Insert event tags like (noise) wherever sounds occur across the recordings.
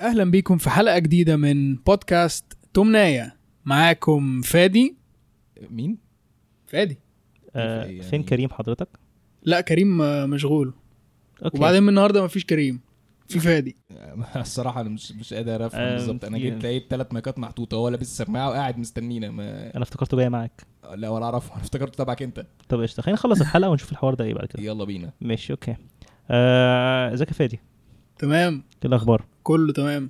أهلا بيكم في حلقة جديدة من بودكاست تمنايه معاكم فادي. مين؟ فادي. آه يعني- فين كريم حضرتك؟ لا كريم آه، مشغول. okay. وبعدين من النهارده مفيش كريم في فادي. (laughs) الصراحة أنا مش مش قادر أفهم آه، بالظبط. أنا في- جيت لقيت ثلاث مايكات محطوطة هو لابس السماعة وقاعد مستنينا. ما... أنا افتكرته جاي معاك. لا ولا أعرفه. (laughs) أنا افتكرت تبعك أنت. طب قشطة. خلينا نخلص الحلقة ونشوف الحوار ده إيه بعد كده. يلا بينا. ماشي okay. آه، إزيك يا فادي؟ تمام؟ إيه الاخبار؟ كله تمام.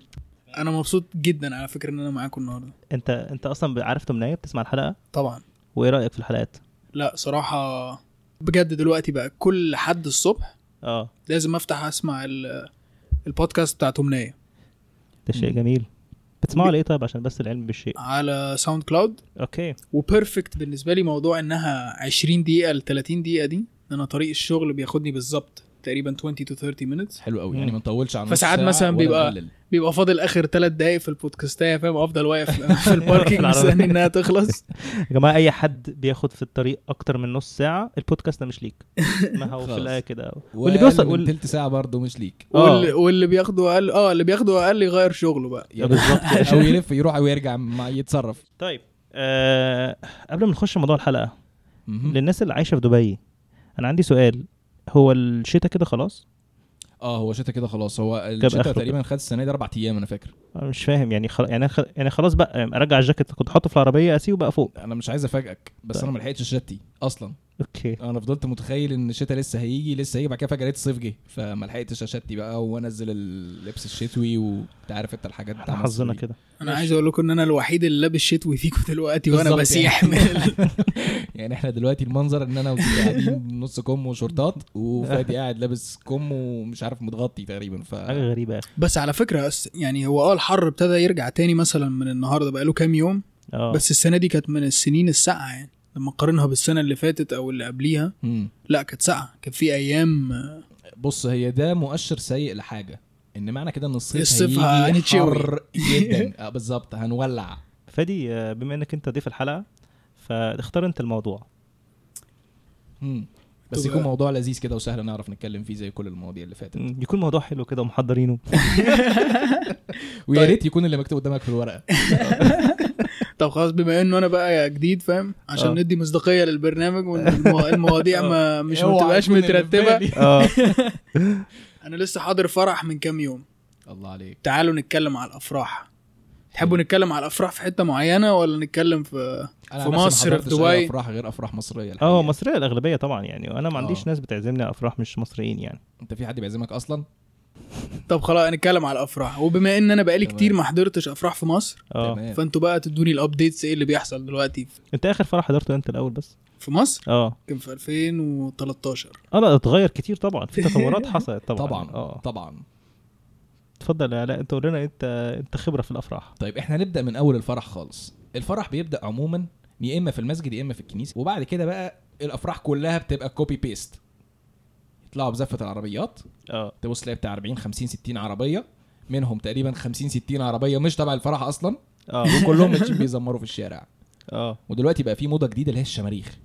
أنا مبسوط جدا على فكرة إن أنا معاكم النهارده. انت انت أصلا عارف تمنايه بتسمع الحلقة؟ طبعا. وإيه رأيك في الحلقات؟ لا صراحة بجد دلوقتي بقى كل حد الصبح آه. لازم أفتح أسمع ال- البودكاست بتاع تمنايه ده شيء. جميل. بتسمعوا ليه طيب؟ عشان بس العلم بالشيء على SoundCloud. okay. و perfect بالنسبة لي موضوع إنها 20 دقيقة ل 30 دقيقة دي إن أنا طريق الشغل بياخدني بالظبط. تقريبا 20 to 30 minutes حلو قوي. يعني ما نطولش نص فساعات مثلا بيبقى- نقلل. بيبقى فاضل آخر ثلاث دقايق في البودكاستايه فاهم أفضل واقف (laughs) في الباركينج. مستني إنها تخلص (laughs) يا جماعة أي حد بياخد في الطريق أكتر من نص ساعة البودكاست ده مش ليك ما هو في. (laughs) الآية كده واللي واللي بيوصل وال- تلت ساعة برضه مش ليك آه. واللي, واللي بياخده أقل آه اللي بياخده أقل يغير شغله بقى يا بالظبط كده. أو يلف يروح أو يرجع مع يتصرف طيب آه قبل ما نخش موضوع الحلقة. للناس اللي عايشة في دبي أنا عندي سؤال هو الشتاء كده خلاص؟ آه هو شتا كده خلاص. هو الشتا تقريبا خد السنة دي أربع أيام أنا فاكر. أنا مش فاهم يعني خل... يعني خ... يعني خلاص بقى أرجع الجاكيت كنت أحطه في العربية أسيبه بقى فوق. أنا مش عايز أفاجئك بس طيب. أنا ما لحقتش شتي أصلا. okay. أنا فضلت متخيل ان الشتاء لسه هيجي لسه هيجي بعد كده فجأة لقيت الصيف جه فما لحقتش اشتي بقى وانزل اللبس الشتوي وانت عارف انت الحاجات بتاع إحنا مصر حظنا. كده. أنا عايز أقول لكم ان أنا الوحيد اللي لابس شتوي فيكم دلوقتي وأنا بسيح يعني. (laughs) يعني إحنا دلوقتي المنظر ان أنا قاعدين نص كم وشورتات وفادي قاعد لابس كم ومش عارف متغطي تقريبا ف حاجة غريبة يا أخي. بس على فكرة أس- يعني هو آه الحر ابتدى يرجع تاني مثلا من النهارده بقى له كام يوم آه. بس السنة دي كانت من السنين الساقعة يعني. لما نقارنها بالسنة اللي فاتت أو اللي قبليها مم. لا كانت ساقعة. كان في أيام آه، بص هي ده مؤشر سيء لحاجة. إن معنى كده إن الصيف الصيف هيجي هنتشوي. حر جدا. (laughs) آه، بالظبط. هنولع. فادي آه، بما إنك أنت ضيف الحلقة فاختار أنت الموضوع. مم. بس يكون موضوع لذيذ كده وسهل نعرف نتكلم فيه زي كل المواضيع اللي فاتت. يكون موضوع حلو كده ومحضرينه. (laughs) ويا طيب. ريت يكون اللي مكتوب قدامك في الورقة. (laughs) طب خلاص بما انه أنا بقى جديد فاهم عشان آه. ندي مصداقية للبرنامج والمواضيع (laughs) ما مش ما تبقاش مترتبة. (laughs) آه أنا لسه حاضر فرح من كام يوم الله عليك تعالوا نتكلم على الأفراح تحبوا نتكلم على الأفراح في حتة معينة ولا نتكلم في أنا في مصر، في دبي. أفراح غير أفراح مصرية آه. مصرية الأغلبية طبعا يعني وأنا ما عنديش آه. ناس بتعزمني أفراح مش مصريين يعني أنت في حد بيعزمك أصلا طب خلاص نتكلم على الأفراح. وبما إن أنا بقالي. كتير ما حضرتش أفراح في مصر آه. تمام. فأنتوا بقى تدوني الابديتس إيه اللي بيحصل دلوقتي؟ أنت آخر فرح حضرته انت الأول بس؟ في مصر؟ آه. كان في 2013 آه لا اتغير كتير طبعا. في تطورات (laughs) حصلت طبعا. طبعا آه. طبعا. اتفضل يا علاء أنت قول لنا أنت أنت خبرة في الأفراح. طيب إحنا هنبدا من أول الفرح خالص. الفرح بيبدأ عموما يا إما في المسجد يا إما في الكنيسة. وبعد كده بقى الأفراح كلها بتبقى copy paste يطلعوا بزفة العربيات. آه. تبص تلاقي بتاع 40 50 60 عربية. منهم تقريبا 50 60 عربية مش تبع الفرح أصلا. آه. وكلهم ماشيين بيزمروا في الشارع. (laughs) آه. ودلوقتي بقى في موضة جديدة اللي هي الشماريخ.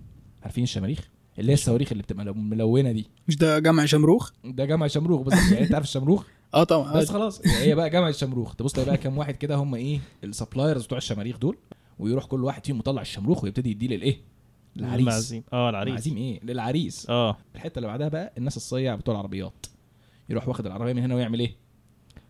عارفين الشماريخ؟ اللي هي الصواريخ اللي بتبقى ملونة دي. مش ده جمع شمروخ؟ ده جمع شمروخ بس. يعني انت عارف الشمروخ؟ (laughs) آه طبعا. بس خلاص. هي بقى جمع الشمروخ. تبص تلاقي بقى كام واحد كده هم إيه السبلايرز بتوع الشماريخ دول ويروح كل واحد فيهم مطلع الشمروخ ويبتدي يديه للإيه؟ العريس. المعزيم آه العريس. العزيم إيه؟ للعريس. آه. الحتة اللي بعدها بقى الناس الصيع بتوع العربيات. يروح واخد العربية من هنا ويعمل إيه؟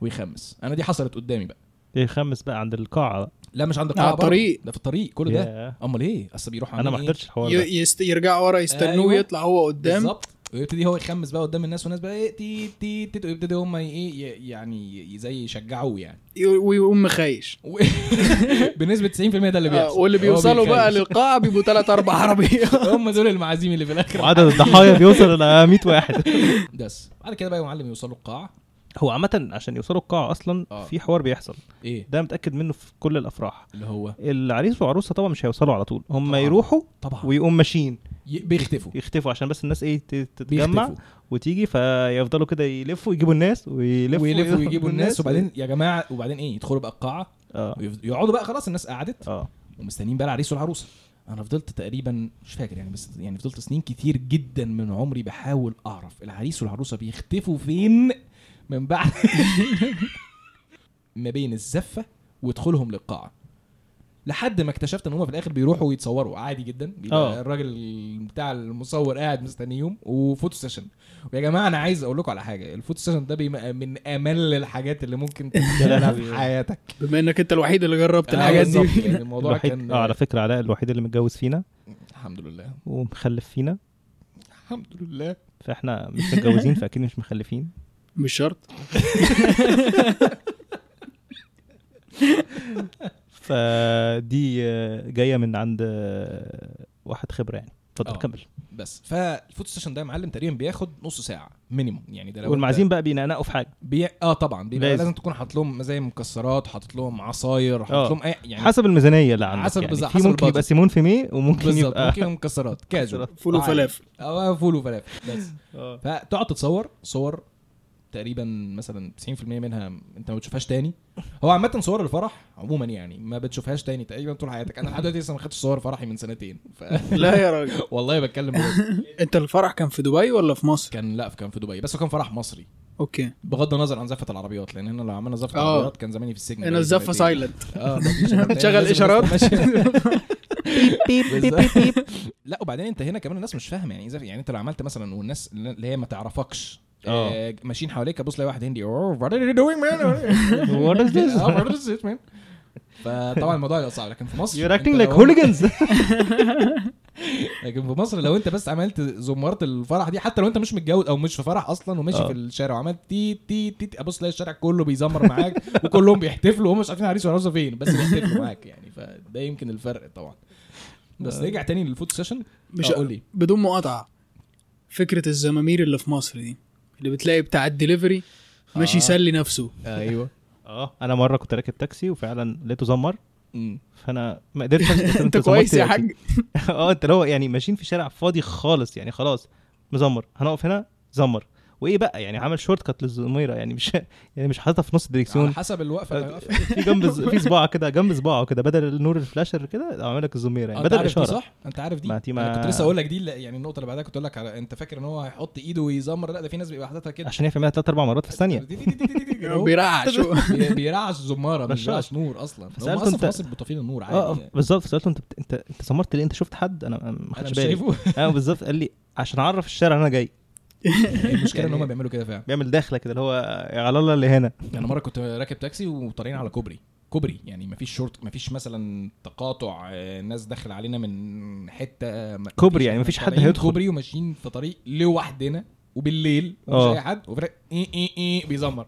ويخمس. أنا دي حصلت قدامي بقى. يخمس بقى عند القاعة. لا مش عند على القاعة برضه. الطريق. ده في الطريق كل ده. أمال إيه؟ أصل بيروح أنا ما حضرتش الحوار ده. ي- يست... يرجعوا ورا يستنوه أيوة. ويطلع هو قدام. بالظبط. ويبتدي هو يخمس بقى قدام الناس والناس بقى إيه تي تي تي ويبتدي هم إيه يعني زي يشجعوه يعني. ويقوم مخايش. (laughs) بنسبة 90% ده اللي آه، بيحصل. واللي بيوصلوا بقى. للقاعة بيبقوا ثلاث أربع عربيات. (laughs) هم دول المعازيم اللي في الآخر. وعدد الضحايا بيوصل إلى 100 واحد. بس. بعد كده بقى يا معلم يوصلوا القاعة. هو عامة عشان يوصلوا القاعة أصلا آه. في حوار بيحصل. إيه؟ ده متأكد منه في كل الأفراح. اللي هو؟ العريس والعروسة طبعا مش هيوصلوا على طول. هم طبعاً. يروحوا طبعا. ويقوم ماشيين. ي- بيختفوا. يختفوا عشان بس الناس إيه تتجمع بيختفوا. وتيجي فيفضلوا كده يلفوا يجيبوا الناس ويلفوا ويلفوا ويجيبوا الناس وبعدين يا جماعة وبعدين إيه يدخلوا بقى القاعة آه. ويف- يقعدوا بقى خلاص الناس قعدت. آه. ومستنيين بقى العريس والعروسة. أنا فضلت تقريبا مش فاكر يعني بس يعني فضلت سنين كتير جدا من عمري بحاول أعرف العريس والعروسة بيختفوا فين من بعد ما بين الزفة ودخولهم للقاعة. لحد ما اكتشفت إن هم في الآخر بيروحوا يتصوروا عادي جدا. بيبقى آه. الراجل بتاع المصور قاعد مستنيهم و photo session. ويا جماعة أنا عايز أقول لكم على حاجة. ال photo session ده بيبقى من أمل الحاجات اللي ممكن تعملها في (laughs) حياتك. بما إنك أنت الوحيد اللي جربت آه، الحاجات دي. يعني الموضوع الوحيد كان آه على فكرة علاء الوحيد اللي متجوز فينا. الحمد لله. ومخلف فينا. الحمد لله. فإحنا مش متجوزين فأكيد مش مخلفين. مش شرط (laughs) فدي جاية من عند واحد خبرة يعني اتفضل آه. كمل بس فال photo session ده يا معلم تقريبا بياخد نص ساعة minimum يعني ده لو والمعازيم بقى بينقنقوا في حاجة بي... آه طبعا بيبقى لازم. لازم, تكون حاطط لهم زي مكسرات حاطط لهم عصاير حاطط آه. لهم اي يعني حسب الميزانية اللي عندك حسب يعني بالظبط، في حسب ممكن يبقى. سيمون فيميه وممكن بالظبط يبقى ممكن مكسرات (laughs) كاجوال فول وفلافل آه فول وفلافل بس آه. فتقعد تتصور صور تقريبا مثلا 90% منها أنت ما بتشوفهاش تاني. هو عامة صور الفرح عموما يعني ما بتشوفهاش تاني تقريبا طول حياتك. أنا لحد دلوقتي لسه ما خدتش صور فرحي من سنتين. ف... (laughs) لا يا راجل. (laughs) والله بتكلم. (laughs) أنت الفرح كان في دبي ولا في مصر؟ كان لا كان في دبي. بس هو كان فرح مصري. okay. بغض النظر عن زفة العربيات لأن أنا لو عملنا زفة آه. العربيات كان زماني في السجن هنا الزفة. silent آه beep beep لا وبعدين أنت هنا كمان الناس مش فاهمة يعني يعني أنت لو عملت مثلا والناس اللي هي ما تعرفكش. آه. آه، ماشيين حواليك ابص تلاقي واحد هندي. "Oh, what are you doing man? (laughs) What is this? آه، (laughs) what is this man? فطبعا الموضوع يبقى صعب لكن في مصر acting like لو- hooligans. (laughs) لكن في مصر لو أنت بس عملت زمارة الفرح دي حتى لو أنت مش متجوز أو مش في فرح أصلا وماشي آه. في الشارع وعملت تي تي تي تي ابص تلاقي الشارع كله بيزمر معاك وكلهم بيحتفلوا وهم مش عارفين العريس والعروسه فين بس بيحتفلوا معاك يعني. فده يمكن الفرق طبعا. بس آه. نرجع تاني لل photo session. مش قول لي. بدون مقاطعة فكرة الزمامير اللي في مصر دي. اللي بتلاقي بتاع الدليفري ماشي آه. يسلي نفسه أيوه آه أنا مرة كنت راكب تاكسي وفعلا لقيته زمر. فأنا ما قدرتش. (laughs) أنت كويس يا. حاج (laughs) آه أنت لو يعني ماشيين في شارع فاضي خالص يعني خلاص مزمر هنقف هنا زمر وإيه بقى؟ يعني عامل shortcut للزميره يعني مش (laughs) يعني مش حاططها في نص على الدريكسيون حسب الوقفة. اللي هيوقفها. في جنب في صباعه كده جنب صباعه كده بدل النور ال flasher كده عامل لك الزميرة. يعني بدل عارف دي اشاره صح؟ أنت عارف دي؟ ما ما- كنت لسه أقول لك دي لا، يعني النقطة اللي بعدها كنت أقول لك على أنت فاكر إن هو هيحط إيده ويزمر؟ لا ده في ناس بيبقى حاططها كده. عشان هي بيعملها ثلاث أربع مرات في الثانية. (laughs) بيرعش. (laughs) بي- بيرعش زمارة. بيرعش نور أصلا. هم أصلا في مصر النور عادي. آه يعني. بالظبط. سالته انت انت أنت زمرت ليه؟ أنت شفت حد؟ أنا ما خدتش مش بالي. آه بالظبط. قال لي عشان أعرف الشارع إن أنا جاي. (laughs) المشكلة إن يعني- هم بيعملوا كده فعلا بيعمل داخله كده اللي هو يا على الله اللي هنا أنا مرة كنت راكب تاكسي وطالعين على كوبري كوبري يعني مفيش شورت مفيش مثلا تقاطع آه، ناس داخل علينا من حتة آه، كوبري يعني مفيش حد هيدخل. كوبري وماشيين في طريق لوحدنا وبالليل ومش آه. أي حد وفي إيه إيه إيه بيزمر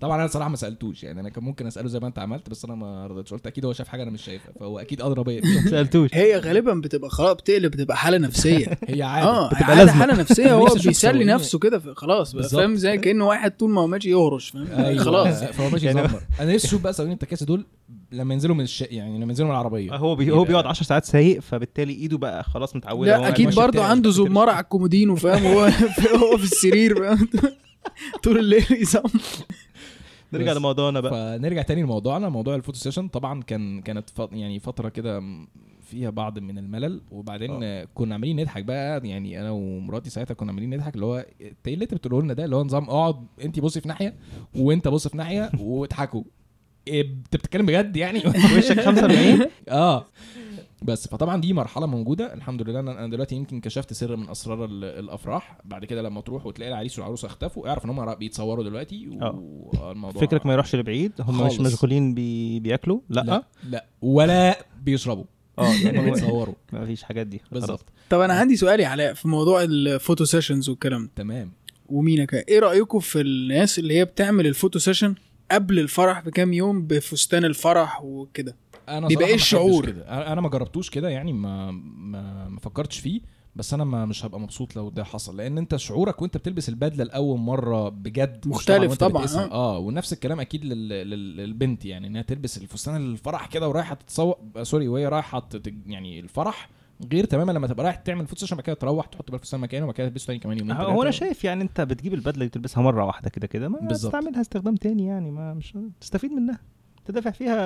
طبعا أنا صراحة ما سألتوش يعني أنا كان ممكن أسأله زي ما أنت عملت بس أنا ما رضيتش. قلت أكيد هو شاف حاجة أنا مش شايفها فهو أكيد أدرى بيا. (laughs) ما سألتوش. هي غالبا بتبقى خلاص بتقلب بتبقى حالة نفسية. (laughs) هي عادي آه بتبقى عادة لازمة. حالة نفسية هو بيسلي. نفسه كده خلاص بقى بالظبط. فاهم زي كأنه واحد طول ما هو ماشي يهرش فاهم؟ أيوة. خلاص. (laughs) فهو ماشي يعني- يزمر. أنا نفسي أشوف بقى سواقين التكاسي دول لما ينزلوا من الش... يعني لما ينزلوا من العربية. هو بي هو يبقى- بيقعد 10 ساعات سايق فبالتالي إيده بقى خلاص متعودة. لا أكيد برضه. عنده زماره على الكومودينو فاهم؟ هو هو في السرير طول الليل يزمر نرجع. لموضوعنا بقى. فنرجع تاني لموضوعنا موضوع ال photo session. طبعا كان كانت ف... يعني فترة كده فيها بعض من الملل. وبعدين آه. كنا عاملين نضحك بقى يعني أنا ومراتي ساعتها كنا عاملين نضحك اللي هو انت إيه اللي انت بتقوله لنا ده اللي هو نظام اقعد انت بصي في ناحية وانت بص في ناحية (laughs) واضحكوا. إيه، انت بتتكلم بجد يعني؟ وشك 45 (laughs) آه. بس فطبعا دي مرحلة موجودة. الحمد لله أنا دلوقتي يمكن كشفت سر من أسرار ال- الأفراح. بعد كده لما تروح وتلاقي العريس والعروسة اختفوا اعرف إن هم بيتصوروا دلوقتي آه. والموضوع فكرك ما يروحش لبعيد؟ هم مش. مشغولين بي... بياكلوا؟ لأ, لا لا. ولا بيشربوا. آه يعني بيتصوروا. ما فيش حاجات دي. خلاص. بالظبط طب أنا عندي سؤال يا علاء في موضوع ال photo sessions والكلام ده. تمام. ومينا إيه رأيكم في الناس اللي هي بتعمل ال photo session قبل الفرح بكام يوم بفستان الفرح وكده؟ أنا بيبقى صراحة ما الشعور؟ كده أنا أنا ما جربتوش كده يعني ما ما ما فكرتش فيه بس أنا ما مش هبقى مبسوط لو ده حصل لأن أنت شعورك وأنت بتلبس البدلة لأول مرة بجد مختلف طبعاً، بتقيسها. آه. آه ونفس الكلام أكيد لل... لل... للبنت يعني إنها تلبس الفستان الفرح كده ورايحة تتصور sorry وهي رايحة تت... يعني الفرح غير تماما لما تبقى رايح تعمل photo session بعد كده تروح تحط بقى الفستان مكانه وبعد كده تلبسه تاني كمان يومين هو أنا. شايف يعني أنت بتجيب البدلة دي تلبسها مرة واحدة كده كده ما بالظبط. تستعملها استخدام تاني يعني ما مش تستفيد منها تدافع فيها.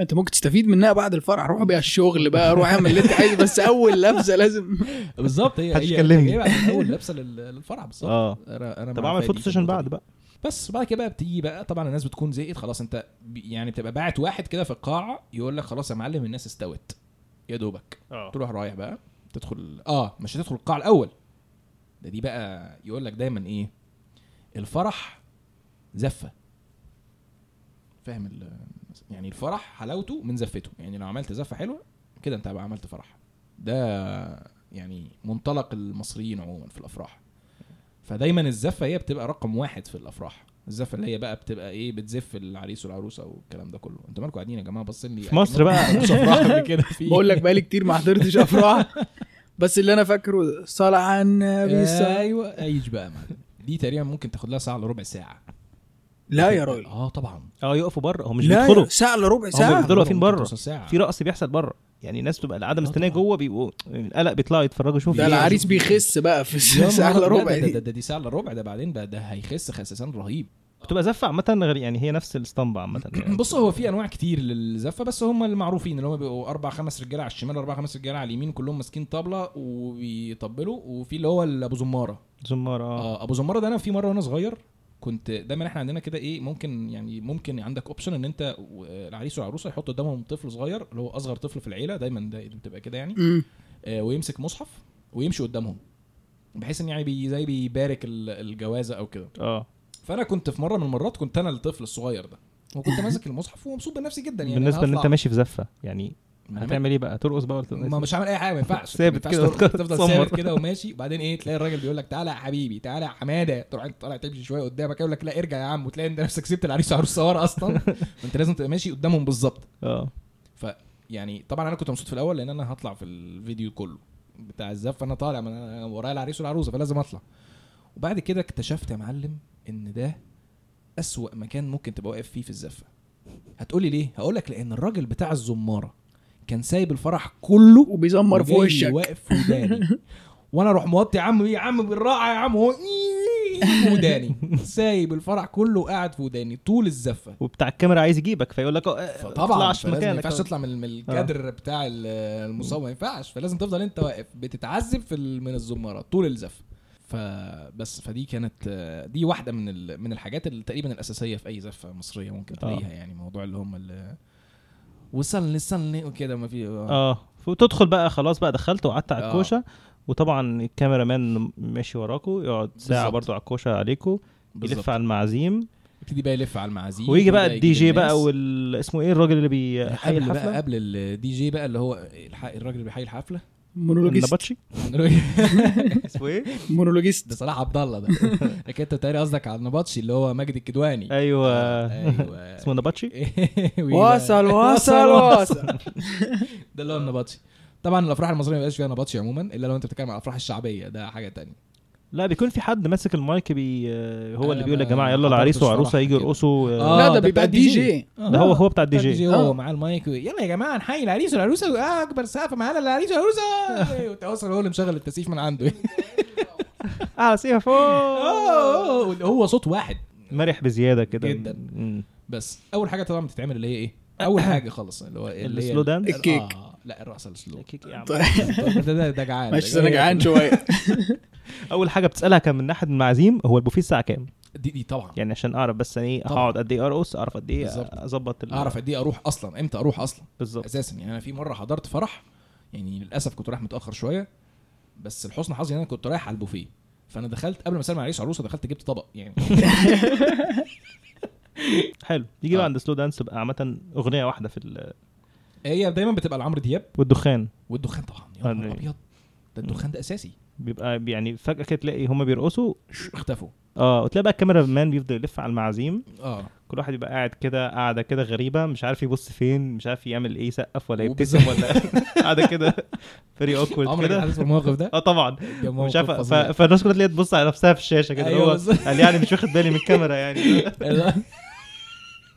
انت ممكن تستفيد منها بعد الفرح. روح بيها الشغل بقى روح اعمل اللي انت عايزه بس أول لبسة لازم. بالظبط هي محدش هي أول لبسة لل- للفرح بالظبط. آه. أنا أنا طب اعمل photo session بعد. بقى. بس بعد كده بقى بتيجي بقى طبعا الناس بتكون زهقت خلاص انت يعني بتبقى باعت واحد كده في القاعة يقول لك خلاص يا معلم الناس استوت. يا دوبك. آه. تروح رايح بقى تدخل آه مش هتدخل القاعة الأول. ده دي بقى يقول لك دايما إيه؟ الفرح زفة. فاهم يعني الفرح حلاوته من زفته. يعني لو عملت زفة حلوة كده انت بقى عملت فرح. ده يعني منطلق المصريين عموما في الأفراح. فدايما الزفة هي بتبقى رقم واحد في الأفراح. الزفة اللي هي بقى بتبقى إيه بتزف العريس والعروسة والكلام ده كله. أنتوا مالكم قاعدين يا جماعة؟ باصين لي في مصر بقى. أفراح كده. (laughs) في بقول لك بقالي كتير ما حضرتش أفراح. بس اللي أنا فاكره صلاه على النبي صلى- أيوه عيش بقى معلم. دي تقريبا ممكن تاخد لها ساعة إلا ربع ساعة. لا يا راجل. آه طبعا. آه يقفوا بره. هم مش لا بيدخلوا. ساعة إلا ربع هم ساعة. بيفضلوا واقفين بره. في رقص بيحصل بره. يعني الناس بتبقى القعدة آه مستنية. جوه بيبقوا القلق بيطلعوا يتفرجوا شوف ده إيه. العريس بيخس بقى في ساعة إلا لا، ربع ده, ده, دي. ده, دي ساعة إلا ربع ده بعدين بقى ده هيخس خسسان رهيب. بتبقى زفة عامة يعني هي نفس الاسطمبة عامة (clears throat) يعني. بص هو في أنواع كتير للزفة بس هم المعروفين اللي هم بيبقوا أربع خمس رجالة على الشمال أربع خمس رجالة على اليمين كلهم ماسكين طبلة وبيطبلوا وفي اللي هو ابو زمارة. زمار آه. آه أبو زمارة ده أنا في مرة وأنا صغير كنت دايما إحنا عندنا كده إيه ممكن يعني ممكن عندك option إن أنت العريس والعروسه يحطوا قدامهم طفل صغير اللي هو أصغر طفل في العيلة دايما ده بتبقى كده يعني. آه ويمسك مصحف ويمشي قدامهم بحيث إن يعني بي زي بيبارك ال- الجوازة أو كده. آه. فأنا كنت في مرة من المرات كنت أنا الطفل الصغير ده وكنت ماسك المصحف ومبسوط بنفسي جدا يعني بالنسبة إن أنت ماشي في زفة يعني هتعمل إيه بقى؟ ترقص بقى ولا ما مش هعمل أي حاجة ما ينفعش. ثابت كده، تفضل-. ثابت كده وماشي. وبعدين إيه تلاقي الراجل بيقول لك تعالى يا حبيبي تعالى يا حماده تروح انت طالع تمشي شوية قدامك يقول لك لا ارجع يا عم. وتلاقي أنت نفسك سبت العريس والعروسه ورا أصلا. (laughs) فأنت لازم تبقى ماشي قدامهم بالظبط. آه. يعني طبعا أنا كنت مبسوط في الأول لأن أنا هطلع في الفيديو كله. بتاع الزف أنا طالع من ورايا العريس والعروسة فلازم أطلع. وبعد كده اكتشفت يا معلم إن ده أسوأ مكان ممكن تبقى واقف فيه في الزفة. هتقولي ليه؟ هقول لك لأن الراجل بتاع الزمارة كان سايب الفرح كله وبيزمر في وشك. واقف في وداني. (laughs) وأنا أروح موطي يا عم يا عم بالراحة يا عم هو في (laughs) وداني. سايب الفرح كله وقاعد في وداني طول الزفة. وبتاع الكاميرا عايز يجيبك فيقول لك آه تطلعش فلازم ما مكانك. ينفعش تطلع من من الكادر بتاع ال- المصور ما ينفعش. فلازم تفضل انت واقف بتتعذب في من الزماره طول الزف فبس فدي كانت آه، دي واحدة من ال- من الحاجات اللي تقريبا الأساسية في أي زفة مصرية ممكن آه. تلاقيها يعني موضوع اللي هم اللي وصلني صلني وكده ما في آه. آه وتدخل بقى خلاص بقى دخلت وقعدت على آه. الكوشة وطبعا ال cameraman ماشي وراكو يقعد ساعة. برضو على الكوشة عليكو. يلف على المعازيم يبتدي بقى يلف على المعازيم ويجي بقى الدي جي. بقى وال اسمه إيه الراجل اللي بيحيي قبل بقى الحفلة قبل الدي جي بقى اللي هو الراجل اللي بيحيي الحفلة مونولوجيست. النبطشي (laughs) اسمه إيه؟ مونولوجيست. ده صلاح عبد الله ده. لكن انت تاني قصدك على النبطشي اللي هو ماجد الكدواني. أيوه. (laughs) أيوه. اسمه النبطشي وصل وصل وصل ده اللي هو النبطشي طبعا الأفراح المصرية ما بيبقاش فيها نبطشي عموما إلا لو أنت بتتكلم عن الأفراح الشعبية ده حاجة تانية. لا بيكون في حد ماسك المايك بي هو اللي بيقول يا ما جماعة يلا العريس وعروسة يجوا كده. يرقصوا آه، لا ده بيبقى دي جي. ده هو هو بتاع الدي جي. جي هو آه. معاه المايك. يلا يا جماعة نحيي العريس والعروسة. آه، أكبر سقف معانا العريس والعروسة. (laughs) وتوصل هو اللي مشغل التسييف من عنده. آه سيها فوق آه، هو صوت واحد. مرح بزيادة كده. جدا. بس أول حاجة طبعا بتتعمل اللي هي إيه؟ أول (coughs) حاجة خالص اللي هو ال slow dance؟ الكيك. لا الرقصه ال slow كيك يا عم. طيب. (laughs) ده ده جعان. ماشي أنا جعان. شوية. (laughs) أول حاجة بتسألها كان من ناحية المعازيم هو البوفيه الساعة كام؟ دي دي طبعا. يعني عشان أعرف بس أنا إيه. هقعد قد إيه أرقص أعرف قد إيه. أظبط أعرف قد إيه أروح أصلا إمتى أروح أصلا؟ بالظبط. أساسا. يعني أنا في مرة حضرت فرح يعني للأسف كنت رايح متأخر شوية بس لحسن حظي إن أنا كنت رايح على البوفيه. فأنا دخلت قبل ما أسلم على وعروسه دخلت جبت طبق يعني. (laughs) حلو. يجي بقى آه. عند سلو دانس تبقى عامة أغنية واحدة في ال... هي دايما بتبقى لعمرو دياب. والدخان. والدخان طبعا. آه، يا نهار يعني- أبيض. ده الدخان ده أساسي. بيبقى يعني فجأة كده تلاقي هما بيرقصوا. اختفوا. آه وتلاقي بقى الكاميرا مان بيفضل يلف على المعازيم. آه. كل واحد يبقى قاعد كده قاعدة كده غريبة مش عارف يبص فين مش عارف يعمل إيه يسقف ولا يبتسم ولا (laughs) قاعدة كده. فري اوكورد عمرك حاسس بالموقف ده؟ آه طبعا. مش عارف. فالناس كلها تلاقيها تبص على نفسها في الشاشة كده أيوة هو. قال يعني مش واخد بالي من الكاميرا يعني. (laughs)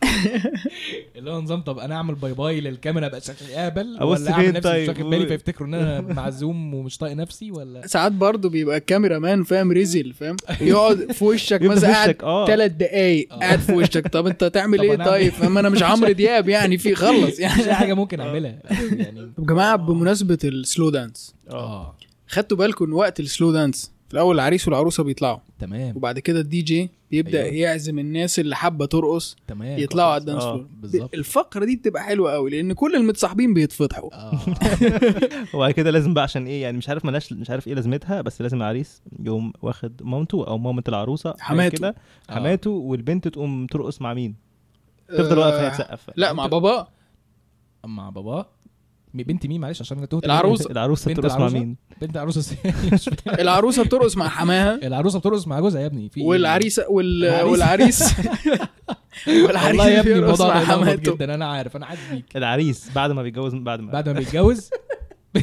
(laughs) اللي هو نظام طب أنا أعمل باي باي للكاميرا أبقى شكلي اهبل ولا أعمل نفسي طيب؟ مش واخد بالي و- فيفتكروا إن أنا معزوم ومش طايق نفسي ولا؟ ساعات برضه بيبقى الكاميرا مان فاهم؟ ريزل فاهم؟ (laughs) يقعد في وشك مثلا قاعد آه. ثلاث دقايق آه. قاعد في وشك. طب أنت تعمل طب إيه طيب؟ فاهم؟ أنا مش عمرو دياب يعني في خلص مش يعني أي حاجة ممكن أعملها. يعني (laughs) طب جماعة بمناسبة ال slow dance آه. آه خدتوا بالكم ان وقت ال slow dance؟ في الأول العريس والعروسة بيطلعوا. تمام وبعد كده الدي جي بيبدأ أيوة. يعزم الناس اللي حابة ترقص تمام يطلعوا على كويس. ال dance آه، floor بالظبط. الفقرة دي بتبقى حلوة قوي لأن كل المتصاحبين بيتفضحوا آه (laughs) وبعد كده لازم بقى عشان إيه يعني مش عارف ملاش مش عارف إيه لازمتها بس لازم العريس يقوم واخد مامته أو مامة العروسة حماته. كده آه. حماته والبنت تقوم ترقص مع مين؟ تفضل واقفة هي آه، تسقف لا مع بابا مع بابا بنت مين معلش عشان أنا تهت العروسة. العروسة بنت بترقص مع؟ مين؟ بنت العروسة. (laughs) العروسة بترقص مع حماها العروسة بترقص مع جوزها يا ابني في؟ والعريسه وال... العريس. (laughs) والعريس والله والعريس يا ابني بيرقص الموضوع مع ده جدا أنا عارف أنا عارف بيك العريس بعد ما بيتجوز بعد ما بعد ما بيتجوز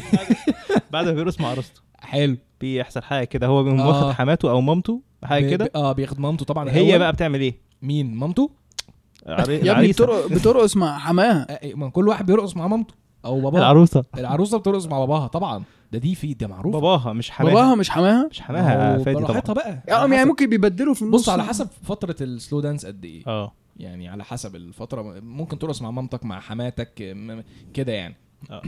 (laughs) بعد ما بيرقص مع عروسته حلو بيحصل حاجة كده هو بيقوم آه. واخد حماته أو مامته حاجة كده آه بياخد مامته طبعا هي. بقى بتعمل إيه؟ مين مامته يا ابني. بترقص, مع حماها آه، إيه، ما كل واحد بيرقص مع مامته أو باباه العروسة. العروسة بترقص مع باباها طبعا. ده دي في ده معروف باباها مش حماها. باباها مش حماها؟ مش حماها فادي طبعا. بقى. يعني على يعني حسب- ممكن بيبدلوا في النص بص على حسب فترة السلو دانس قد إيه. آه. يعني على حسب الفترة ممكن ترقص مع مامتك مع حماتك كده يعني.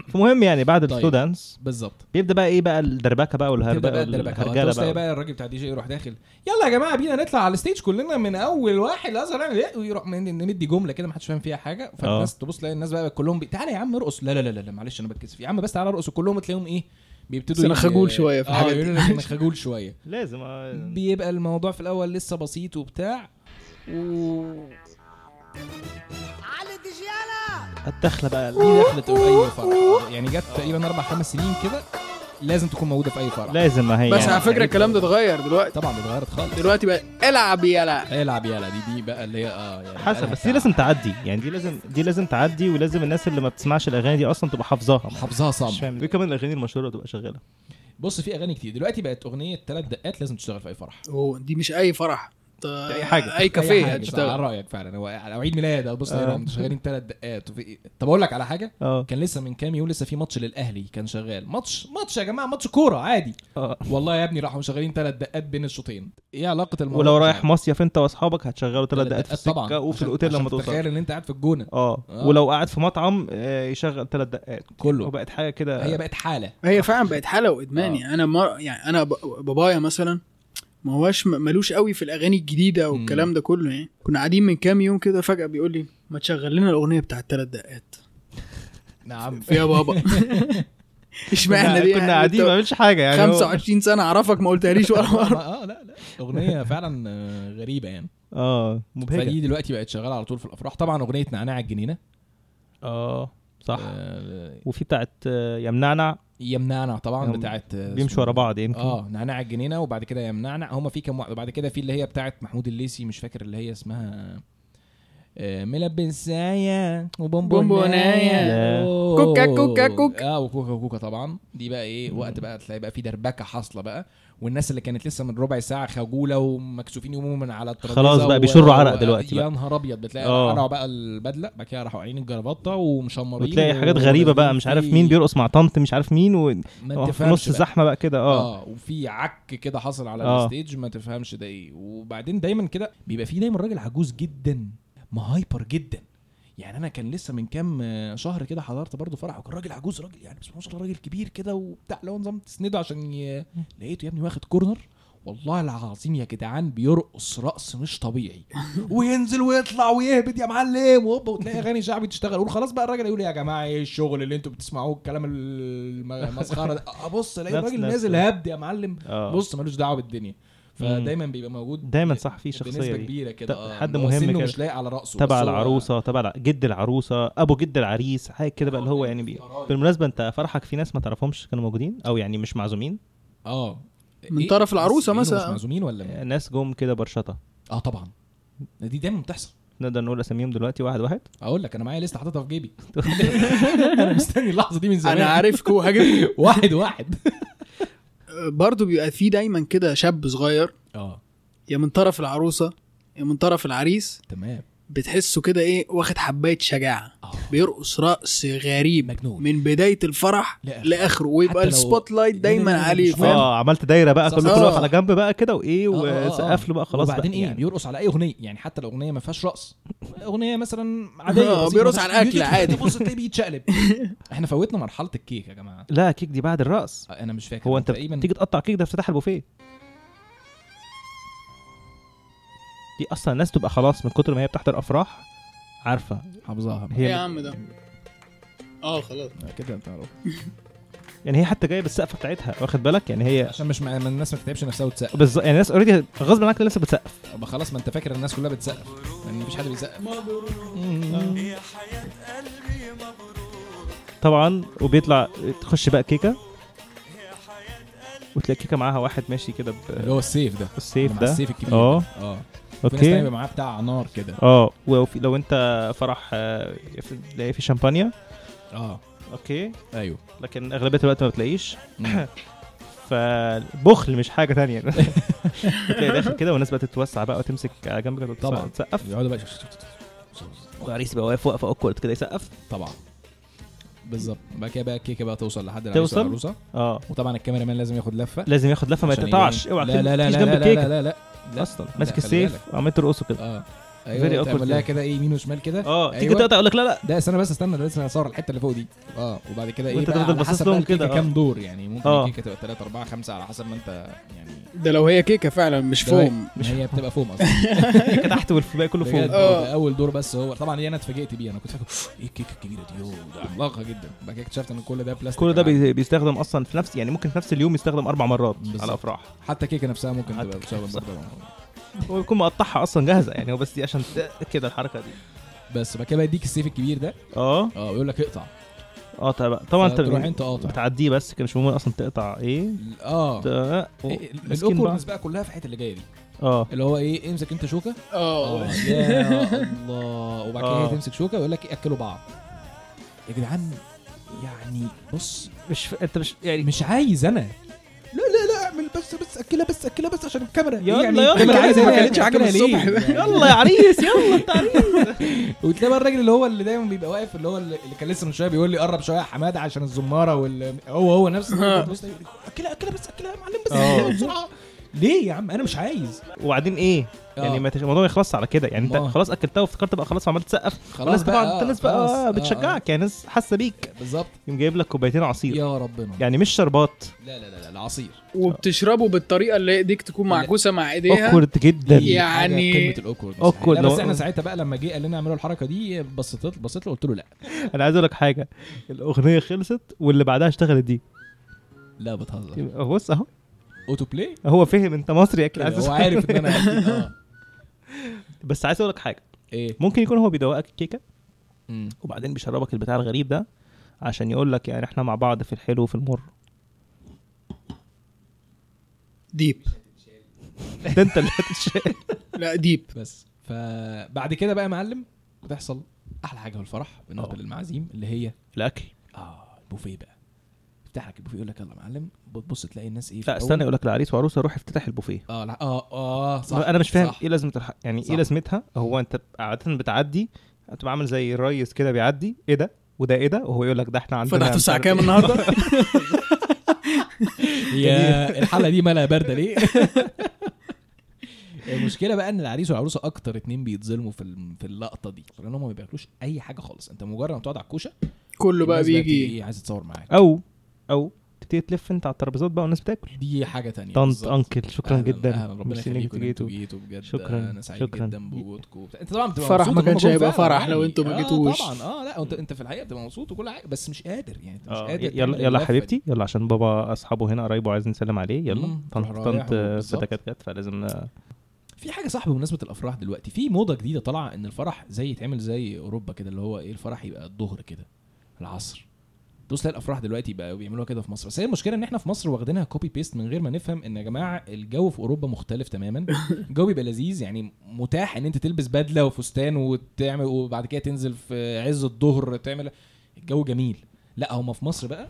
فمهم يعني بعد طيب. السلو دانس بالظبط بيبدأ بقى إيه بقى؟ الدربكة بقى والهرجله بقى الدربكة. بقى بقى الراجل بتاع الدي جي يروح داخل. يلا يا جماعة بينا نطلع على ال stage كلنا من أول واحد. لازم نعمل إيه ويروح ندي جملة كده ما حدش فاهم فيها حاجة. فالناس تبص تلاقي الناس بقى كلهم بي... تعالى يا عم ارقص. لا لا لا لا معلش أنا بتكسف يا عم بس تعالى ارقص. كلهم تلاقيهم إيه؟ بيبتدوا ي- خجول شوية في آه الحاجات دي. أنا خجول شوية. (laughs) لازم آه. بيبقى الموضوع في الأول لسه بسيط وبتاع. و... الدخلة بقى دي دخلت في أي فرح. يعني جت تقريبا أربع خمس سنين كده لازم تكون موجودة في أي فرح. لازم ما هي بس يعني. على فكرة الكلام ده اتغير دلوقتي. طبعا اتغيرت خالص. دلوقتي بقى العب يلا العب يلا دي دي بقى اللي هي آه يعني حسب بس دي لازم تعدي. يعني دي لازم دي لازم تعدي ولازم الناس اللي ما بتسمعش الأغاني دي أصلا تبقى حافظاها. حافظها مش صم فاهم كمان الاغاني المشهورة تبقى شغالة. بص في أغاني كتير. دلوقتي بقت أغنية ثلاث دقات لازم تشتغل في أي فرح. هو دي مش أي فرح. ده أي حاجة. أي أي كافيه صح، على هتشتغل رأيك فعلا. هو أو عيد ميلاد أو بص آه. شغالين ثلاث دقات. وفي. طب أقول لك على حاجة. آه. كان لسه من كام يوم لسه في ماتش للأهلي كان شغال. ماتش ماتش يا جماعة ماتش كورة عادي. آه. والله يا ابني راحوا مشغلين ثلاث دقات بين الشوطين. إيه علاقة الموضوع؟ ولو رايح. مصيف أنت وأصحابك هتشغلوا ثلاث تلات دقات في طبعا. السكة وفي الأوتيل لما توصل. تتخيل إن أنت قاعد في الجونة. آه. آه. ولو قاعد في مطعم آه، يشغل ثلاث دقات. كله. وبقت حاجة كده. هي بقت حالة. هي فعلا بقت حالة وادمان آه. يعني أنا مر... يعني أنا ب... بابايا مثلا ما هوش م- ملوش قوي في الأغاني الجديدة والكلام ده كله يعني. كنا قاعدين من كام يوم كده فجأة بيقول لي ما تشغل لنا الأغنية بتاعت ثلاث دقات. نعم. يا بابا. (laughs) اشمعنى دي؟ كنا قاعدين ما بنعملش حاجة يعني. هو- 25 سنة أعرفك ما قلتهاليش ولا (laughs) مرة. آه لا لا. أغنية فعلا آه، غريبة يعني. آه مبهجة. فدي دلوقتي بقت شغالة على طول في الأفراح. طبعا أغنية نعناع الجنينة. آه. صح؟ آه، وفي بتاعت آه، يمنعنع يمنعنع طبعا بتاعت آه، بيمشوا ورا بعض يمكن. آه نعناع الجنينة وبعد كده يمنعنع هما في كام واحدة وبعد كده في اللي هي بتاعت محمود الليثي مش فاكر اللي هي اسمها. ملبسايا وبونبونايا. يا. أوه. كوكا كوكا كوكا. آه وكوكا كوكا طبعا. دي بقى إيه؟ وقت بقى تلاقي بقى في دربكة حاصلة بقى. والناس اللي كانت لسه من ربع ساعة خجولة ومكسوفين يقوموا من على الترابيزة خلاص بقى بيشروا عرق دلوقتي يا بقى. نهار أبيض بتلاقي آه. قرعوا بقى البدلة بعد كده راحوا قالعين الجرافتة ومشمرين وتلاقي حاجات غريبة بقى مش عارف مين بيرقص مع طنط مش عارف مين و... ما في نص بقى. زحمه بقى كده آه آه وفي عك كده حصل على آه. الستيج ما تفهمش ده إيه وبعدين دايما كده بيبقى في دايما راجل عجوز جدا مهيبر جدا يعني أنا كان لسه من كام آه، شهر كده حضرت برضه فرح وكان راجل عجوز راجل يعني بس ما شاء الله راجل كبير كده وبتاع لو نظام تسنده عشان ي... لقيته يا ابني واخد كورنر والله العظيم يا جدعان بيرقص رقص مش طبيعي. (laughs) وينزل ويطلع ويهبد يا معلم وهوبا وتلاقي أغاني شعبي تشتغل. قول خلاص بقى الراجل يقول يا جماعة إيه الشغل اللي أنتوا بتسمعوه الكلام المسخرة ده؟ أبص ألاقي الراجل نازل هبد يا معلم. آه. بص ملوش دعوة بالدنيا. فدايما بيبقى موجود دايما صح في شخصية بنسبه دي. كبيرة كده. آه حد مهم سنه كده. مش لايق على رأسه تبع العروسة تبع جد العروسة أبو جد العريس حاجة كده بقى اللي هو يعني بي... بالمناسبة أنت فرحك في ناس ما تعرفهمش كانوا موجودين؟ أو يعني مش معزومين؟ آه. من إيه؟ طرف إيه، مثلا. مش معزومين ولا ناس جم كده برشطة. آه طبعا. دي دايما بتحصل. نقدر نقول أساميهم دلوقتي واحد واحد؟ أقول لك أنا معايا لسه حاططها في جيبي. (laughs) (laughs) أنا مستني اللحظة دي من زمان. أنا عارفكم هجيب (laughs) واحد واحد. برضه بيبقى في دايما كده شاب صغير آه. يا من طرف العروسة يا من طرف العريس تمام. بتحسه كده إيه واخد حباية شجاعة. بيرقص رقص غريب مجنون من بداية الفرح لآخره. لآخره ويبقى ال spotlight لا، دايما عليه فاهم آه عملت دايرة بقى. كله كل آه. واقف على جنب بقى كده وإيه آه، آه،. وسقف له بقى خلاص وبعدين إيه يعني. بيرقص على أي أغنية يعني حتى لو أغنية ما فيهاش رقص أغنية مثلا (laughs) عادية بسيطة، بيرقص على الأكل يجي عادي. تبص تلاقيه بيتشقلب (laughs) إحنا فوتنا مرحلة الكيك يا جماعة لا كيك دي بعد الرقص أنا مش فاكر هو أنت تيجي تقطع كيك ده افتتاح البوفيه دي أصلا الناس تبقى خلاص من كتر ما هي بتحضر أفراح عارفة. حافظاها. إيه يا هي عم ده. آه خلاص. كده انت عارف (laughs) يعني هي حتى جاية بالسقفه بتاعتها واخد بالك؟ يعني هي عشان مش مع... ما الناس ما تتعبش نفسها وتسقف. بالظبط يعني الناس اوريدي غصب عنك لسه بتسقف. يبقى خلاص ما انت فاكر الناس كلها بتسقف. لأن مفيش حد بيسقف. طبعا وبيطلع تخش بقى كيكة. وتلاقي كيكة معاها واحد ماشي كده اللي هو السيف ده. بالسيف مع ده. السيف الكبير آه. آه. okay. بيبقى معاه بتاع نار كده. آه وفي لو أنت فرح آه، في- تلاقي في شامبانيا. آه. okay. أيوه. لكن أغلبية الوقت ما بتلاقيش. (laughs) فالبخل مش حاجة تانية. (laughs) تلاقي داخل كده والناس بقى تتوسع بقى وتمسك على جنب كده طبعا. تسقف. يقعدوا بقى والعريس بقى واقف واقفه awkward كده يسقف. طبعا. بالظبط. بعد كده بقى الكيكه بقى توصل لحد العريس توصل؟ آه. وطبعا الكاميرا مان لازم ياخد لفة. لازم ياخد لفة ما يتقطعش. اوعى لا لا لا لا لا لا لا. لا لا أصلا. لا، ماسك السيف. وعمال ترقصه كده آه. أيوه awkward تعمل لها كده. كده إيه يمين وشمال كده. آه تيجي أيوة. تقطع يقول لك لا لا. ده استنى بس استنى أنا لسه هصور الحتة اللي فوق دي. آه وبعد كده إيه بقى تفضل على حسب لهم كده، آه. كام دور يعني. ممكن آه. الكيكة تبقى 3 4 5 على حسب ما أنت يعني. ده لو هي كيكة فعلا مش فوم. مش هي بتبقى فوم أصلا. (laughs) كيكه تحت والباقي كله بجد آه. ده أول دور بس هو. طبعا دي أنا اتفاجئت بيه أنا كنت فاكر إيه الكيكة الكبيرة دي؟ ده عملاقة جدا. بعد كده اكتشفت إن كل ده بلاستيك كل ده بيستخدم أصلا في نفس يعني ممكن في نفس اليوم يستخدم أربع مرات. على أفراح. حتى الكيكه نفسها ممكن تبقى. برضه. هو بيكون مقطعها أصلا جاهزة يعني هو بس دي عشان كده الحركة دي. بس بعد كده بقى يديك السيف الكبير ده. آه. آه ويقول لك اقطع. آه طبعا طبعا أنت تروح أنت قاطع. بتعديه بس كان مش مهم أصلا تقطع إيه. آه. إيه، بقى. ال awkwardness بقى. كلها في الحتة اللي جاية دي. آه. اللي هو إيه امسك أنت شوكة. آه. آه يا الله. وبعد كده آه. هي تمسك شوكة ويقول لك اكلوا بعض. يا جدعان يعني بص مش ف... أنت مش يعني مش عايز أنا. اعمل بس بس أكلها بس أكلها بس عشان الكاميرا يلا، يعني يلا. الكاميرا عايزه ما؟ كانتش عجب أكلها الصبح (laughs) يلا يا عريس يلا انت عريس (laughs) وتلاقي بقى الراجل اللي هو اللي دايما بيبقى واقف اللي هو اللي كان لسه من شوية بيقول لي قرب شوية يا حمادة عشان الزمارة وال هو هو نفس. (laughs) بص يقول لي، أكلها أكلها بس أكلها يا معلم بس. أكلها بسرعة ليه يا عم؟ أنا مش عايز. وبعدين إيه؟ آه. يعني ما تش- الموضوع ما يخلصش على كده. يعني أنت ما- خلاص أكلتها وافتكرت بقى خلاص وعمال تسقف خلاص بقى، انت الناس خلاص. بقى آه، بتشجعك يعني ناس حاسة بيك. آه. بالظبط. يقوم جايب لك كوبايتين عصير. يا ربنا. يعني مش شربات. لا لا لا لا العصير. وبتشربه بالطريقة اللي إيديك تكون معكوسة مع إيديها؟ awkward جدا. يعني- قمة ال awkward لا بس إحنا ساعتها بقى لما جه قال لنا اعملوا الحركة دي بصيت بصيت له قلت له لا. (laughs) أنا عايز أقول لك حاجة. الأغنية خلصت واللي بعدها اشتغلت دي. لا بتهزر. بص أهو. autoplay هو فهم أنت مصري أكيد. عايز هو (laughs) عارف إن أنا أكيد، آه. (laughs) بس عايز أقول لك حاجة. إيه؟ ممكن يكون هو بيدوقك الكيكه مم. وبعدين بيشربك البتاع الغريب ده عشان يقول لك يعني إحنا مع بعض في الحلو وفي المر. deep. (laughs) ده أنت اللي هتتشال. لا deep. بس فبعد كده بقى يا معلم بتحصل أحلى حاجة في الفرح بالنسبة آه. للمعازيم اللي هي الأكل. آه البوفيه بقى. يفتح لك البوفيه يقول لك يلا يا معلم بتبص تلاقي الناس إيه لا. استنى يقول لك العريس وعروسة روح افتتح البوفيه. آه لا آه آه صح أنا مش فاهم. إيه لازمة الح... يعني صح. إيه لازمتها؟ هو أنت عادة بتعدي هتبقى عامل زي الريس كده بيعدي إيه ده؟ وده إيه ده؟ وهو يقول لك ده إحنا عندنا فتحته مش الساعة كام إيه. النهارده؟ (laughs) هي الحلقة دي مالها باردة ليه؟ (laughs) المشكلة بقى إن العريس والعروسة أكتر اتنين بيتظلموا في في اللقطة دي لأن هم ما بياكلوش أي حاجة خالص. أنت مجرد ما تقعد على الكوشة كله بقى بيجي. إيه عايز تتصور معاك. أو أو تبتدي تلف أنت على الترابيزات بقى والناس بتاكل دي حاجة تانية طنط. أنكل شكرا أهلاً- جدا أهلاً، ربنا يخليكم إن أنتوا جيتوا. بجد شكراً، أنا سعيد شكراً. جدا بوجودكم. أنت طبعا بتبقى فرح مبسوط ما كانش هيبقى فرح لو. أنتوا ما آه، جيتوش. طبعا آه لا أنت أنت في الحقيقة بتبقى مبسوط وكل حاجة بس مش قادر يعني أنت مش آه، قادر يلا يلا حبيبتي يلا عشان بابا أصحابه هنا قرايبه عايز نسلم عليه يلا طنط طنط. فتكات فلازم في حاجة صح بمناسبة الأفراح دلوقتي في موضة جديدة طالعة إن الفرح زي يتعمل زي أوروبا كده اللي هو إيه الفرح يبقى الظهر كده العصر تبص تلاقي الأفراح دلوقتي بقى بيعملوها كده في مصر. بس هي المشكلة إن إحنا في مصر واخدينها copy paste من غير ما نفهم إن يا جماعة الجو في أوروبا مختلف تماما. (laughs) الجو بيبقى لذيذ يعني متاح إن أنت تلبس بدلة وفستان وتعمل وبعد كده تنزل في عز الظهر تعمل الجو جميل. لأ هم في مصر بقى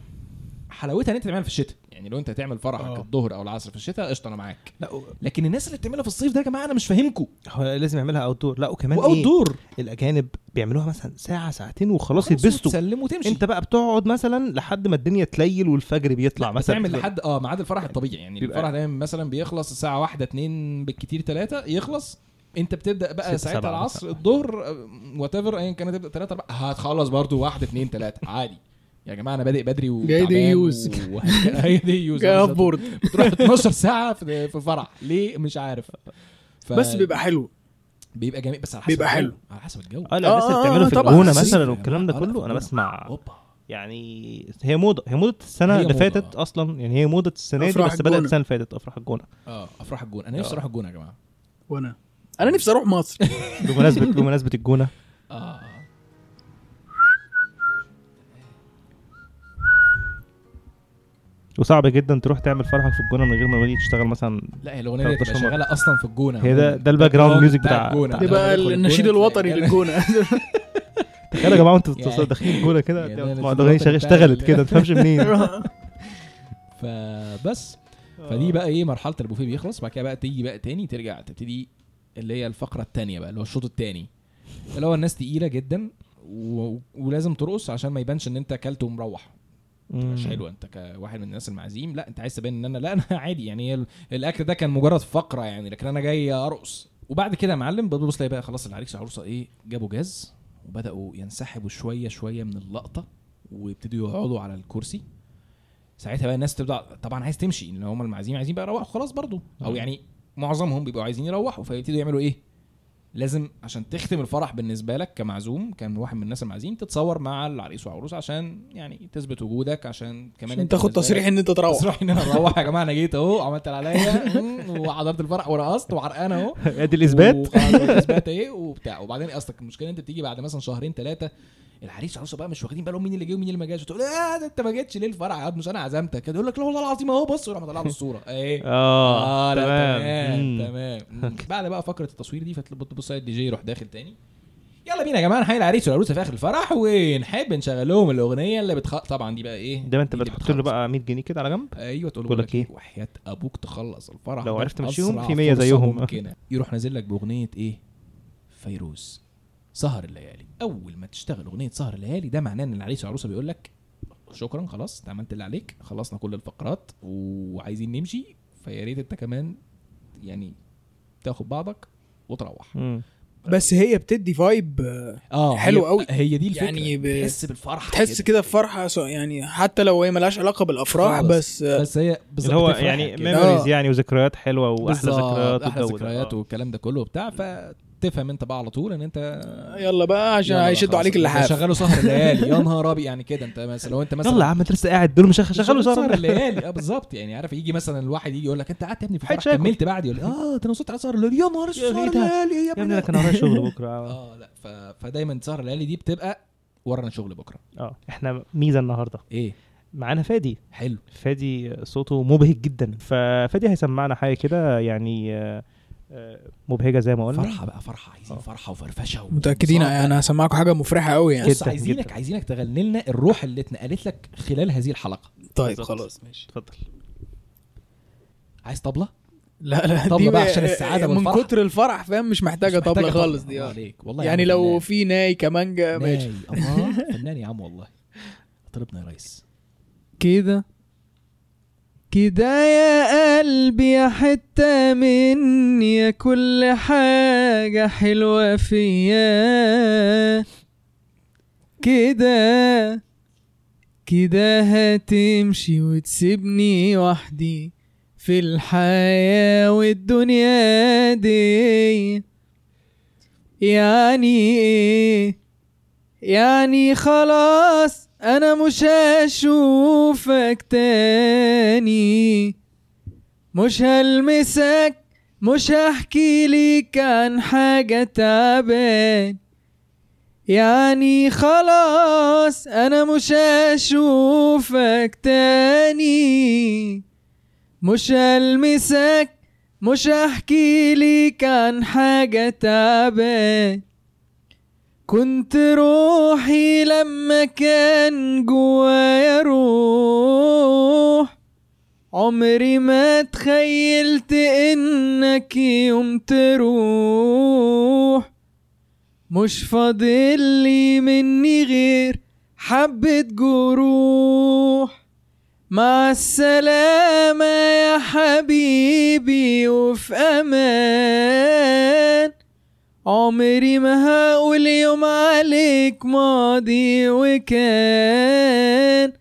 حلاوتها إن أنت تعملها في الشتاء. يعني لو أنت هتعمل فرحك آه. الظهر أو العصر في الشتاء قشطة أنا معاك. لا لكن الناس اللي بتعملها في الصيف ده يا جماعة أنا مش فاهمكم. هو لازم يعملها outdoor لا وكمان و out إيه؟ door الأجانب بيعملوها مثلا ساعة ساعتين وخلاص يتبسطوا. تسلم وتمشي. أنت بقى بتقعد مثلا لحد ما الدنيا تليل والفجر بيطلع مثلا. تعمل لحد آه ميعاد الفرح الطبيعي. يعني بيبقى- الفرح دايما مثلا بيخلص الساعة واحدة اتنين بالكتير ثلاثة يخلص. أنت بتبدأ بقى ساعتها العصر. الظهر whatever ايا كانت تبدأ ثلاثة أربعة هتخلص برضو واحدة اتنين ثلاثة عادي. يا جماعة أنا بادئ بدري و (laughs) جاي دي يوز. جاي دي يوز بتروح 12 ساعة في في فرح ليه مش عارف ف... بس بيبقى حلو بيبقى جميل بس على حسب بيبقى. حلو. على حسب الجو آه لا آه، الناس اللي آه، بتعمله في طبعاً. الجونة. مثلا والكلام ده جماعة. كله أنا في بسمع أوبا يعني هي موضة هي موضة السنة اللي. فاتت أصلا يعني هي موضة السنة دي بس بدأت. السنة اللي فاتت أفراح الجونة آه أفراح الجونة أنا نفسي آه. أروح الجونة يا جماعة وأنا أنا نفسي أروح مصر (laughs) بمناسبه بمناسبة الجونة آه وصعب جدا تروح تعمل فرحك في الجونة من غير ما اوليد تشتغل مثلا لا هي الأغنية دي 13 تبقى مرة. شغالة أصلا في الجونة هي ده- ده الباك جراوند ميوزك بتاع- الجونة. ده بقى النشيد (laughs) الوطني للجونة. (laughs) تخيل يا جماعة وانتوا يعني- داخلين الجونة كده يعني الأغنية اشتغلت كده ما تفهمش (laughs) منين. فبس فدي بقى إيه مرحلة البوفيه بيخلص بعد كده بقى تيجي بقى تاني ترجع تبتدي اللي هي الفقرة التانية بقى اللي هو الشوط التاني. اللي هو الناس تقيلة جدا و... ولازم ترقص عشان ما يبانش إن أنت أكلت ومروح. مش حلو انت كواحد من الناس المعازيم لا انت عايز تبين ان أنا لا أنا (laughs) عادي. يعني هي ال- الأكل ده كان مجرد فقرة يعني لكن أنا جاي أرقص. وبعد كده يا معلم بتبص تلاقي بقى خلاص العريس والعروسه إيه جابوا جاز وبدأوا ينسحبوا شوية شوية من اللقطة ويبتدوا يقعدوا على الكرسي. ساعتها بقى الناس تبدأ طبعا عايز تمشي إن هم المعازيم عايزين بقى يروحوا خلاص برضو. أو. يعني معظمهم بيبقوا عايزين يروحوا فيبتدوا يعملوا إيه؟ لازم عشان تختم الفرح بالنسبة لك كمعزوم كان واحد من الناس المعازيم تتصور مع العريس والعروس عشان يعني تثبت وجودك عشان كمان عشان انت تاخد تصريح إن أنت تروح. تصريح إن أنا أروح. يا جماعة أنا جيت أهو عملت اللي عليا وحضرت الفرح ورقصت وعرقان أهو. (laughs) أدي الإثبات. الإثبات إيه وبتاع. وبعدين أصلك المشكلة أنت بتيجي بعد مثلا شهرين ثلاثة العريس والعروسه بقى مش واخدين بالهم مين اللي جه ومين اللي ما جاش. تقول آه ده أنت ما جيتش ليه الفرح؟ يا مش أنا عزمتك. يقول لك لا والله العظيم أهو بص. وراح مطلع له الصورة. (laughs) إيه؟ آه لا تمام. تمام. (laughs) بعد بقى فقرة التصوير دي فتبص الدي جي يروح داخل تاني. يلا بينا يا جماعة نحيي العريس والعروسة في آخر الفرح ونحب نشغل لهم الأغنية اللي بتخ... طبعا دي بقى إيه؟ ده أنت بتحط له. بقى 100 جنيه كده على جنب؟ أيوه تقول لك إيه؟ وحياة أبوك تخلص الفرح. لو عرفت تمشيهم في 100 فرصة زيهم. يروح نازل لك بأغنية إيه؟ فيروز. سهر الليالي أول ما تشتغل أغنية سهر الليالي ده معناه إن العريس والعروسه بيقول لك شكرا خلاص أنت عملت اللي عليك خلصنا كل الفقرات وعايزين نمشي فيا ريت أنت كمان يعني تاخد بعضك وتروح مم. بس هي بتدي vibe آه حلو قوي. هي دي الفكرة يعني يعني ب- تحس كده بفرحه سو- يعني حتى لو هي ملهاش علاقة بالأفراح. بس بس هي اللي بالظبط هو يعني. memories آه. يعني وذكريات حلوة وأحلى ذكريات أحلى. ذكريات آه. والكلام ده كله وبتاع فتفهم انت بقى على طول ان انت يلا بقى عشان هيشدوا عليك اللحاف شغلوا سهر الليالي. يا نهار أبيض. يعني كده انت مثلا لو انت مثلا يلا يا عم أنت لسه قاعد. دول مش شغلوا سهر. الليالي. آه بالظبط. يعني عارف يجي مثلا الواحد يجي يقول لك أنت قعدت يا ابني في شاكل. كملت بعد يقول آه ده أنا وصلت على سهر الليالي. يا نهار اسود يا سهر؟ الليالي. يا يا ابني أنا كان ورايا شغل (laughs) بكرة. آه لا. فدايما سهر الليالي دي بتبقى ورانا شغل بكرة. آه إحنا ميزة النهارده. إيه؟ معانا فادي. حلو. فادي صوته مبهج جدا. ففادي هيسمعنا حاجة كده يعني آه، مبهجة زي ما قلنا فرحة بقى فرحة عايزين آه. فرحة وفرفشه متأكدين. أنا هسمعكم حاجة مفرحة قوي يعني بص جداً، عايزينك جداً. عايزينك تغني لنا الروح اللي اتنقلت لك خلال هذه الحلقة طيب. خلاص ماشي اتفضل عايز طبلة لا لا طبلة دي بقى عشان السعادة من والفرح. كتر الفرح فاهم مش محتاجة مش طبلة محتاجة خالص دي آه. عليك والله يعني عم لو. في ناي كمانجا ماشي ناي الله فنان يا عم والله طلبنا يا ريس كده كده يا قلبي يا حتة مني كل حاجة حلوة فيا. كده كده هتمشي وتسيبني وحدي في الحياة والدنيا دي. يعني إيه؟ يعني خلاص أنا مش هشوفك تاني. مش هلمسك مش هحكي ليك عن حاجة تعبان. يعني خلاص أنا مش هشوفك تاني. مش هلمسك مش هحكي ليك عن حاجة تعبان. كنت روحي لما كان جوايا روح. عمري ما تخيلت إنك يوم تروح مش فاضل لي مني غير حبة جروح. مع السلامة يا حبيبي وفي أمان. عمري ما هقول يوم عليك ماضي وكان.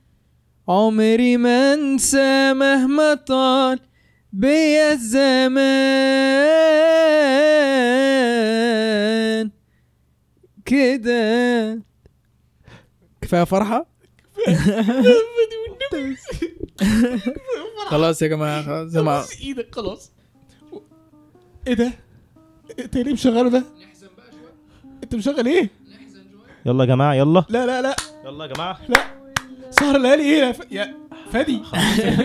عمري ما انسى مهما طال بيا الزمان. كده. كفاية فرحة؟ (laughs) خلاص يا جماعة خلاص يا جماعة. بص إيدك خلاص. إيه ده؟ انت ليه مشغله ده؟ انت مشغل إيه؟ يلا يا جماعة يلا. لا لا لا. يلا يا جماعة. لا. سهر الليالي إيه يا, ف... يا فادي؟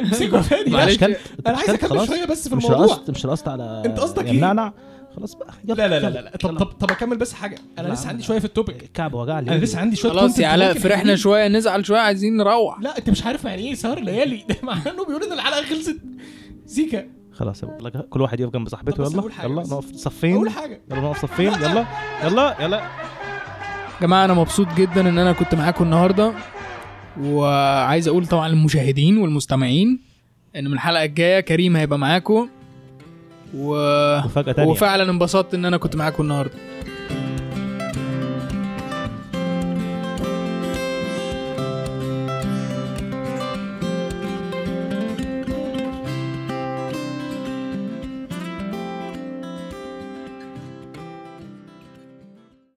امسكوا (laughs) يا فادي. انت أنا عايز أكمل شوية بس في مش الموضوع. رقصت مش رقصت على أنت قصدك إيه؟ منعنع خلاص بقى يلا لا لا لا لا. طب. طب طب أكمل بس حاجة. أنا لسه. عندي شوية في التوبيك الكعب وجع لي أنا لسه عندي شوية خلاص يا علاء فرحنا. شوية. نزعل شوية عايزين نروح. لا أنت مش عارف يعني إيه سهر الليالي. ده معناه انه بيقول إن الحلقة خلصت. زيكا. خلاص بابا. كل واحد يقف جنب صاحبته يلا يلا. نقف صفين. اول حاجة. يلا نقف صفين يلا يلا يلا. يا جماعة أنا مبسوط جدا إن أنا كنت معاكم النهارده. وعايز أقول طبعا للمشاهدين والمستمعين إن من الحلقة الجاية كريم هيبقى معاكم. و... وفجأة تانية. وفعلا انبسطت إن أنا كنت معاكم النهارده.